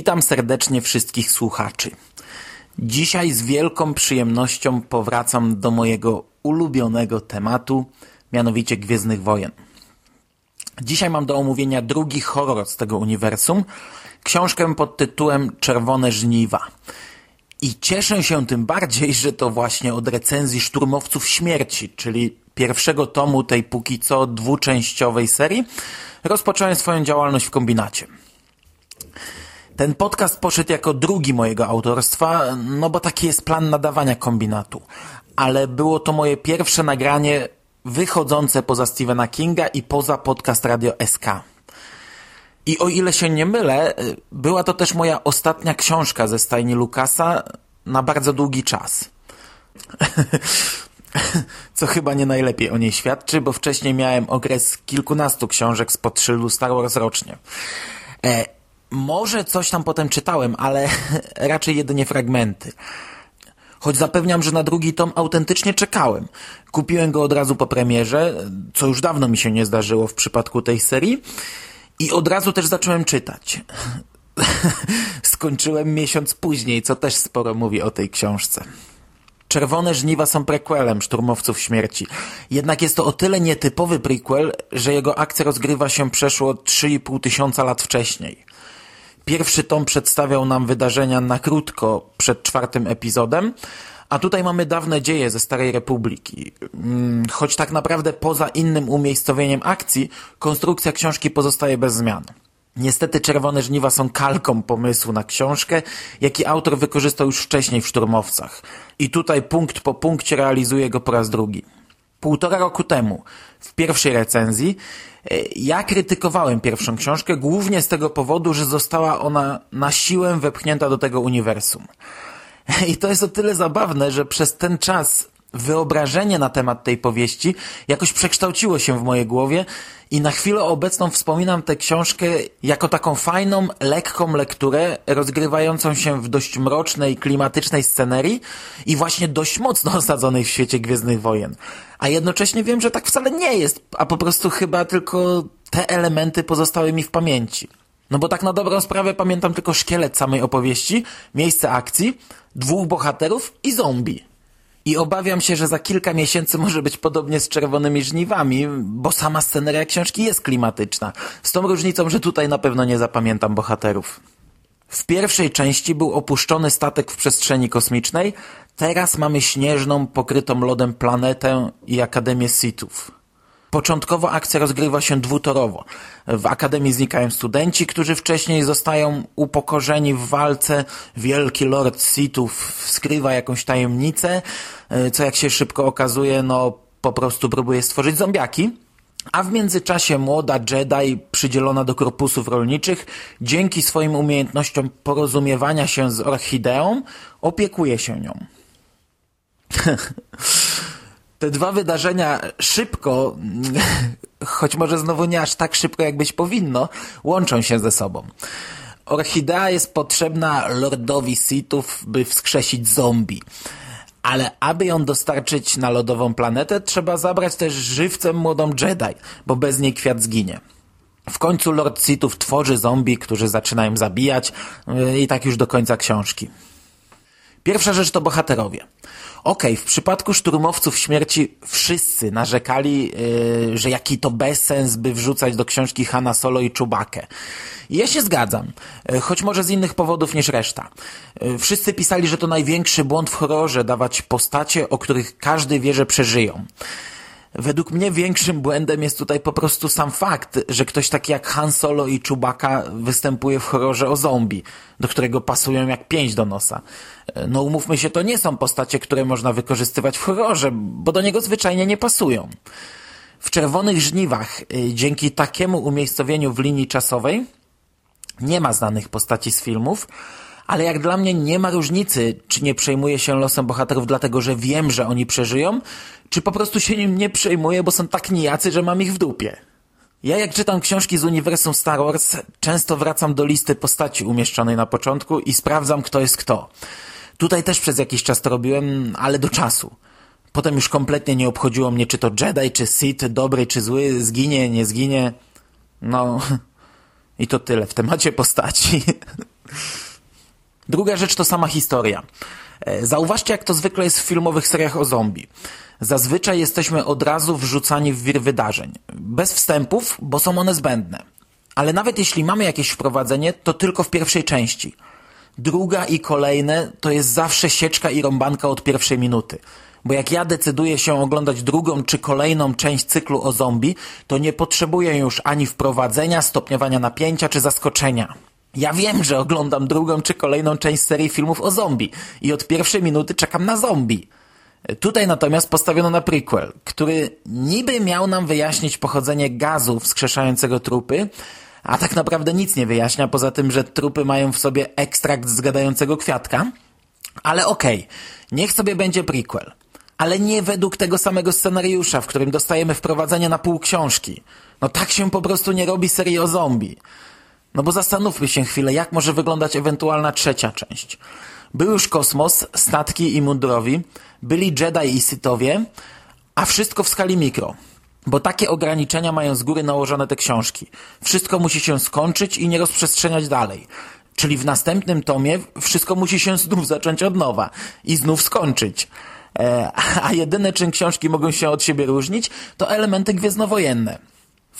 Witam serdecznie wszystkich słuchaczy. Dzisiaj z wielką przyjemnością powracam do mojego ulubionego tematu, mianowicie Gwiezdnych Wojen. Dzisiaj mam do omówienia drugi horror z tego uniwersum, książkę pod tytułem Czerwone Żniwa. I cieszę się tym bardziej, że to właśnie od recenzji Szturmowców Śmierci, czyli pierwszego tomu tej póki co dwuczęściowej serii, rozpocząłem swoją działalność w kombinacie. Ten podcast poszedł jako drugi mojego autorstwa, no bo taki jest plan nadawania kombinatu. Ale było to moje pierwsze nagranie wychodzące poza Stephena Kinga i poza podcast Radio SK. I o ile się nie mylę, była to też moja ostatnia książka ze stajni Lukasa na bardzo długi czas. Co chyba nie najlepiej o niej świadczy, bo wcześniej miałem okres kilkunastu książek z szyldu Star Wars rocznie. E, może coś tam potem czytałem, ale raczej jedynie fragmenty. Choć zapewniam, że na drugi tom autentycznie czekałem. Kupiłem go od razu po premierze, co już dawno mi się nie zdarzyło w przypadku tej serii. I od razu też zacząłem czytać. Skończyłem miesiąc później, co też sporo mówi o tej książce. Czerwone żniwa są prequelem Szturmowców Śmierci. Jednak jest to o tyle nietypowy prequel, że jego akcja rozgrywa się przeszło 3,5 tysiąca lat wcześniej. Pierwszy tom przedstawiał nam wydarzenia na krótko przed czwartym epizodem, a tutaj mamy dawne dzieje ze Starej Republiki. Mm, choć tak naprawdę poza innym umiejscowieniem akcji, konstrukcja książki pozostaje bez zmian. Niestety Czerwone Żniwa są kalką pomysłu na książkę, jaki autor wykorzystał już wcześniej w Szturmowcach. I tutaj punkt po punkcie realizuje go po raz drugi. Półtora roku temu, w pierwszej recenzji, e, ja krytykowałem pierwszą książkę głównie z tego powodu, że została ona na siłę wepchnięta do tego uniwersum. I to jest o tyle zabawne, że przez ten czas wyobrażenie na temat tej powieści jakoś przekształciło się w mojej głowie i na chwilę obecną wspominam tę książkę jako taką fajną, lekką lekturę rozgrywającą się w dość mrocznej, klimatycznej scenerii i właśnie dość mocno osadzonej w świecie Gwiezdnych Wojen. A jednocześnie wiem, że tak wcale nie jest, a po prostu chyba tylko te elementy pozostały mi w pamięci. No bo tak na dobrą sprawę pamiętam tylko szkielet samej opowieści, miejsce akcji, dwóch bohaterów i zombie. I obawiam się, że za kilka miesięcy może być podobnie z Czerwonymi Żniwami, bo sama sceneria książki jest klimatyczna. Z tą różnicą, że tutaj na pewno nie zapamiętam bohaterów. W pierwszej części był opuszczony statek w przestrzeni kosmicznej, teraz mamy śnieżną, pokrytą lodem planetę i Akademię Sithów. Początkowo akcja rozgrywa się dwutorowo. W Akademii znikają studenci, którzy wcześniej zostają upokorzeni w walce. Wielki Lord Sithów skrywa jakąś tajemnicę, e, co jak się szybko okazuje, no po prostu próbuje stworzyć zombiaki. A w międzyczasie młoda Jedi, przydzielona do korpusów rolniczych, dzięki swoim umiejętnościom porozumiewania się z orchideą, opiekuje się nią. te dwa wydarzenia szybko, choć może znowu nie aż tak szybko, jak być powinno, łączą się ze sobą. Orchidea jest potrzebna Lordowi Sithów, by wskrzesić zombie. Ale aby ją dostarczyć na lodową planetę, trzeba zabrać też żywcem młodą Jedi, bo bez niej kwiat zginie. W końcu Lord Sithów tworzy zombie, którzy zaczynają zabijać yy, i tak już do końca książki. Pierwsza rzecz to bohaterowie. Okej, okay, w przypadku szturmowców śmierci wszyscy narzekali, yy, że jaki to bezsens, by wrzucać do książki Hanna Solo i Czubakę. ja się zgadzam, yy, choć może z innych powodów niż reszta. Yy, wszyscy pisali, że to największy błąd w horrorze dawać postacie, o których każdy wie, że przeżyją. Według mnie większym błędem jest tutaj po prostu sam fakt, że ktoś taki jak Han Solo i Chewbacca występuje w horrorze o zombie, do którego pasują jak pięć do nosa. No umówmy się, to nie są postacie, które można wykorzystywać w horrorze, bo do niego zwyczajnie nie pasują. W Czerwonych Żniwach, y, dzięki takiemu umiejscowieniu w linii czasowej, nie ma znanych postaci z filmów, ale jak dla mnie nie ma różnicy, czy nie przejmuję się losem bohaterów dlatego, że wiem, że oni przeżyją, czy po prostu się nim nie przejmuję, bo są tak nijacy, że mam ich w dupie. Ja jak czytam książki z uniwersum Star Wars, często wracam do listy postaci umieszczonej na początku i sprawdzam, kto jest kto. Tutaj też przez jakiś czas to robiłem, ale do czasu. Potem już kompletnie nie obchodziło mnie, czy to Jedi, czy Sith, dobry, czy zły, zginie, nie zginie. No, i to tyle w temacie postaci. Druga rzecz to sama historia. E, zauważcie, jak to zwykle jest w filmowych seriach o zombie. Zazwyczaj jesteśmy od razu wrzucani w wir wydarzeń. Bez wstępów, bo są one zbędne. Ale nawet jeśli mamy jakieś wprowadzenie, to tylko w pierwszej części. Druga i kolejne to jest zawsze sieczka i rąbanka od pierwszej minuty. Bo jak ja decyduję się oglądać drugą czy kolejną część cyklu o zombie, to nie potrzebuję już ani wprowadzenia, stopniowania napięcia czy zaskoczenia. Ja wiem, że oglądam drugą czy kolejną część serii filmów o zombie i od pierwszej minuty czekam na zombie. Tutaj natomiast postawiono na prequel, który niby miał nam wyjaśnić pochodzenie gazu wskrzeszającego trupy, a tak naprawdę nic nie wyjaśnia, poza tym, że trupy mają w sobie ekstrakt z gadającego kwiatka. Ale okej, okay, niech sobie będzie prequel. Ale nie według tego samego scenariusza, w którym dostajemy wprowadzenie na pół książki. No tak się po prostu nie robi serii o zombie. No bo zastanówmy się chwilę, jak może wyglądać ewentualna trzecia część. Był już kosmos, statki i mundurowi, byli Jedi i Sithowie, a wszystko w skali mikro. Bo takie ograniczenia mają z góry nałożone te książki. Wszystko musi się skończyć i nie rozprzestrzeniać dalej. Czyli w następnym tomie wszystko musi się znów zacząć od nowa i znów skończyć. E, a jedyne czym książki mogą się od siebie różnić, to elementy gwiezdnowojenne.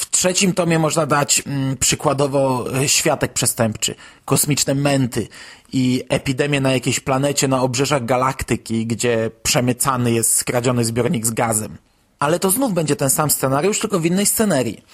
W trzecim tomie można dać mm, przykładowo e, światek przestępczy, kosmiczne męty i epidemię na jakiejś planecie na obrzeżach galaktyki, gdzie przemycany jest skradziony zbiornik z gazem. Ale to znów będzie ten sam scenariusz, tylko w innej scenerii.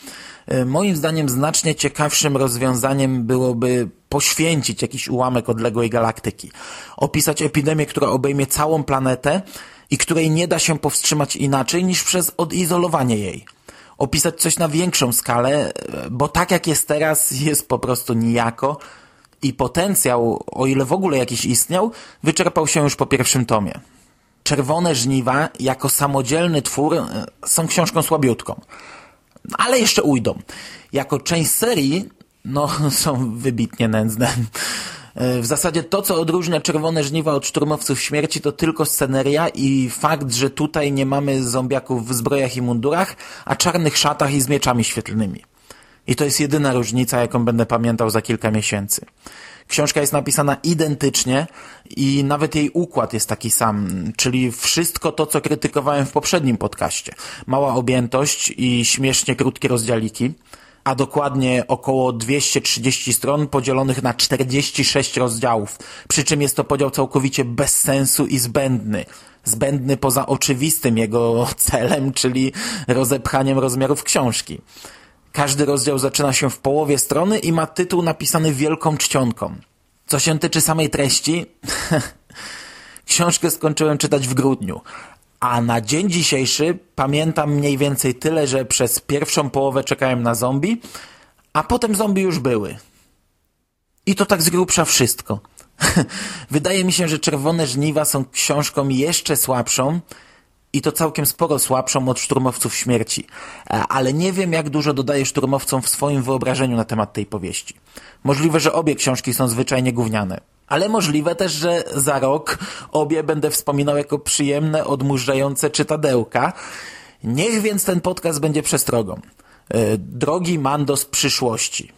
E, moim zdaniem znacznie ciekawszym rozwiązaniem byłoby poświęcić jakiś ułamek odległej galaktyki. Opisać epidemię, która obejmie całą planetę i której nie da się powstrzymać inaczej niż przez odizolowanie jej opisać coś na większą skalę, bo tak jak jest teraz, jest po prostu nijako i potencjał, o ile w ogóle jakiś istniał, wyczerpał się już po pierwszym tomie. Czerwone żniwa jako samodzielny twór e, są książką słabiutką. Ale jeszcze ujdą. Jako część serii, no, są wybitnie nędzne. E, w zasadzie to, co odróżnia Czerwone Żniwa od Szturmowców Śmierci, to tylko sceneria i fakt, że tutaj nie mamy zombiaków w zbrojach i mundurach, a czarnych szatach i z mieczami świetlnymi. I to jest jedyna różnica, jaką będę pamiętał za kilka miesięcy. Książka jest napisana identycznie i nawet jej układ jest taki sam, czyli wszystko to, co krytykowałem w poprzednim podcaście. Mała objętość i śmiesznie krótkie rozdziałiki a dokładnie około 230 stron podzielonych na 46 rozdziałów. Przy czym jest to podział całkowicie bez sensu i zbędny. Zbędny poza oczywistym jego celem, czyli rozepchaniem rozmiarów książki. Każdy rozdział zaczyna się w połowie strony i ma tytuł napisany wielką czcionką. Co się tyczy samej treści, książkę skończyłem czytać w grudniu, a na dzień dzisiejszy pamiętam mniej więcej tyle, że przez pierwszą połowę czekałem na zombie, a potem zombie już były. I to tak z grubsza wszystko. Wydaje mi się, że Czerwone Żniwa są książką jeszcze słabszą i to całkiem sporo słabszą od Szturmowców Śmierci. E, ale nie wiem, jak dużo dodaje Szturmowcom w swoim wyobrażeniu na temat tej powieści. Możliwe, że obie książki są zwyczajnie gówniane. Ale możliwe też, że za rok obie będę wspominał jako przyjemne, odmurzające czytadełka. Niech więc ten podcast będzie przestrogą. E, drogi Mando z przyszłości.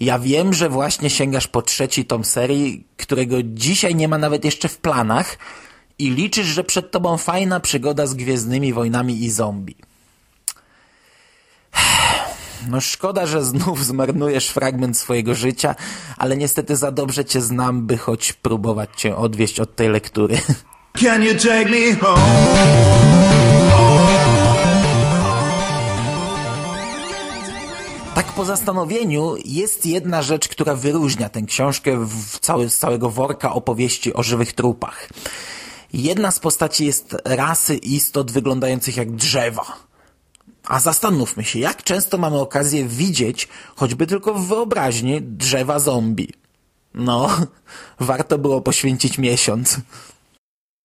Ja wiem, że właśnie sięgasz po trzeci tom serii, którego dzisiaj nie ma nawet jeszcze w planach i liczysz, że przed tobą fajna przygoda z Gwiezdnymi Wojnami i zombie. No szkoda, że znów zmarnujesz fragment swojego życia, ale niestety za dobrze cię znam, by choć próbować cię odwieść od tej lektury. Can you take me home? Tak po zastanowieniu jest jedna rzecz, która wyróżnia tę książkę w cały, z całego worka opowieści o żywych trupach. Jedna z postaci jest rasy istot wyglądających jak drzewa a zastanówmy się, jak często mamy okazję widzieć, choćby tylko w wyobraźni, drzewa zombie. No, warto było poświęcić miesiąc.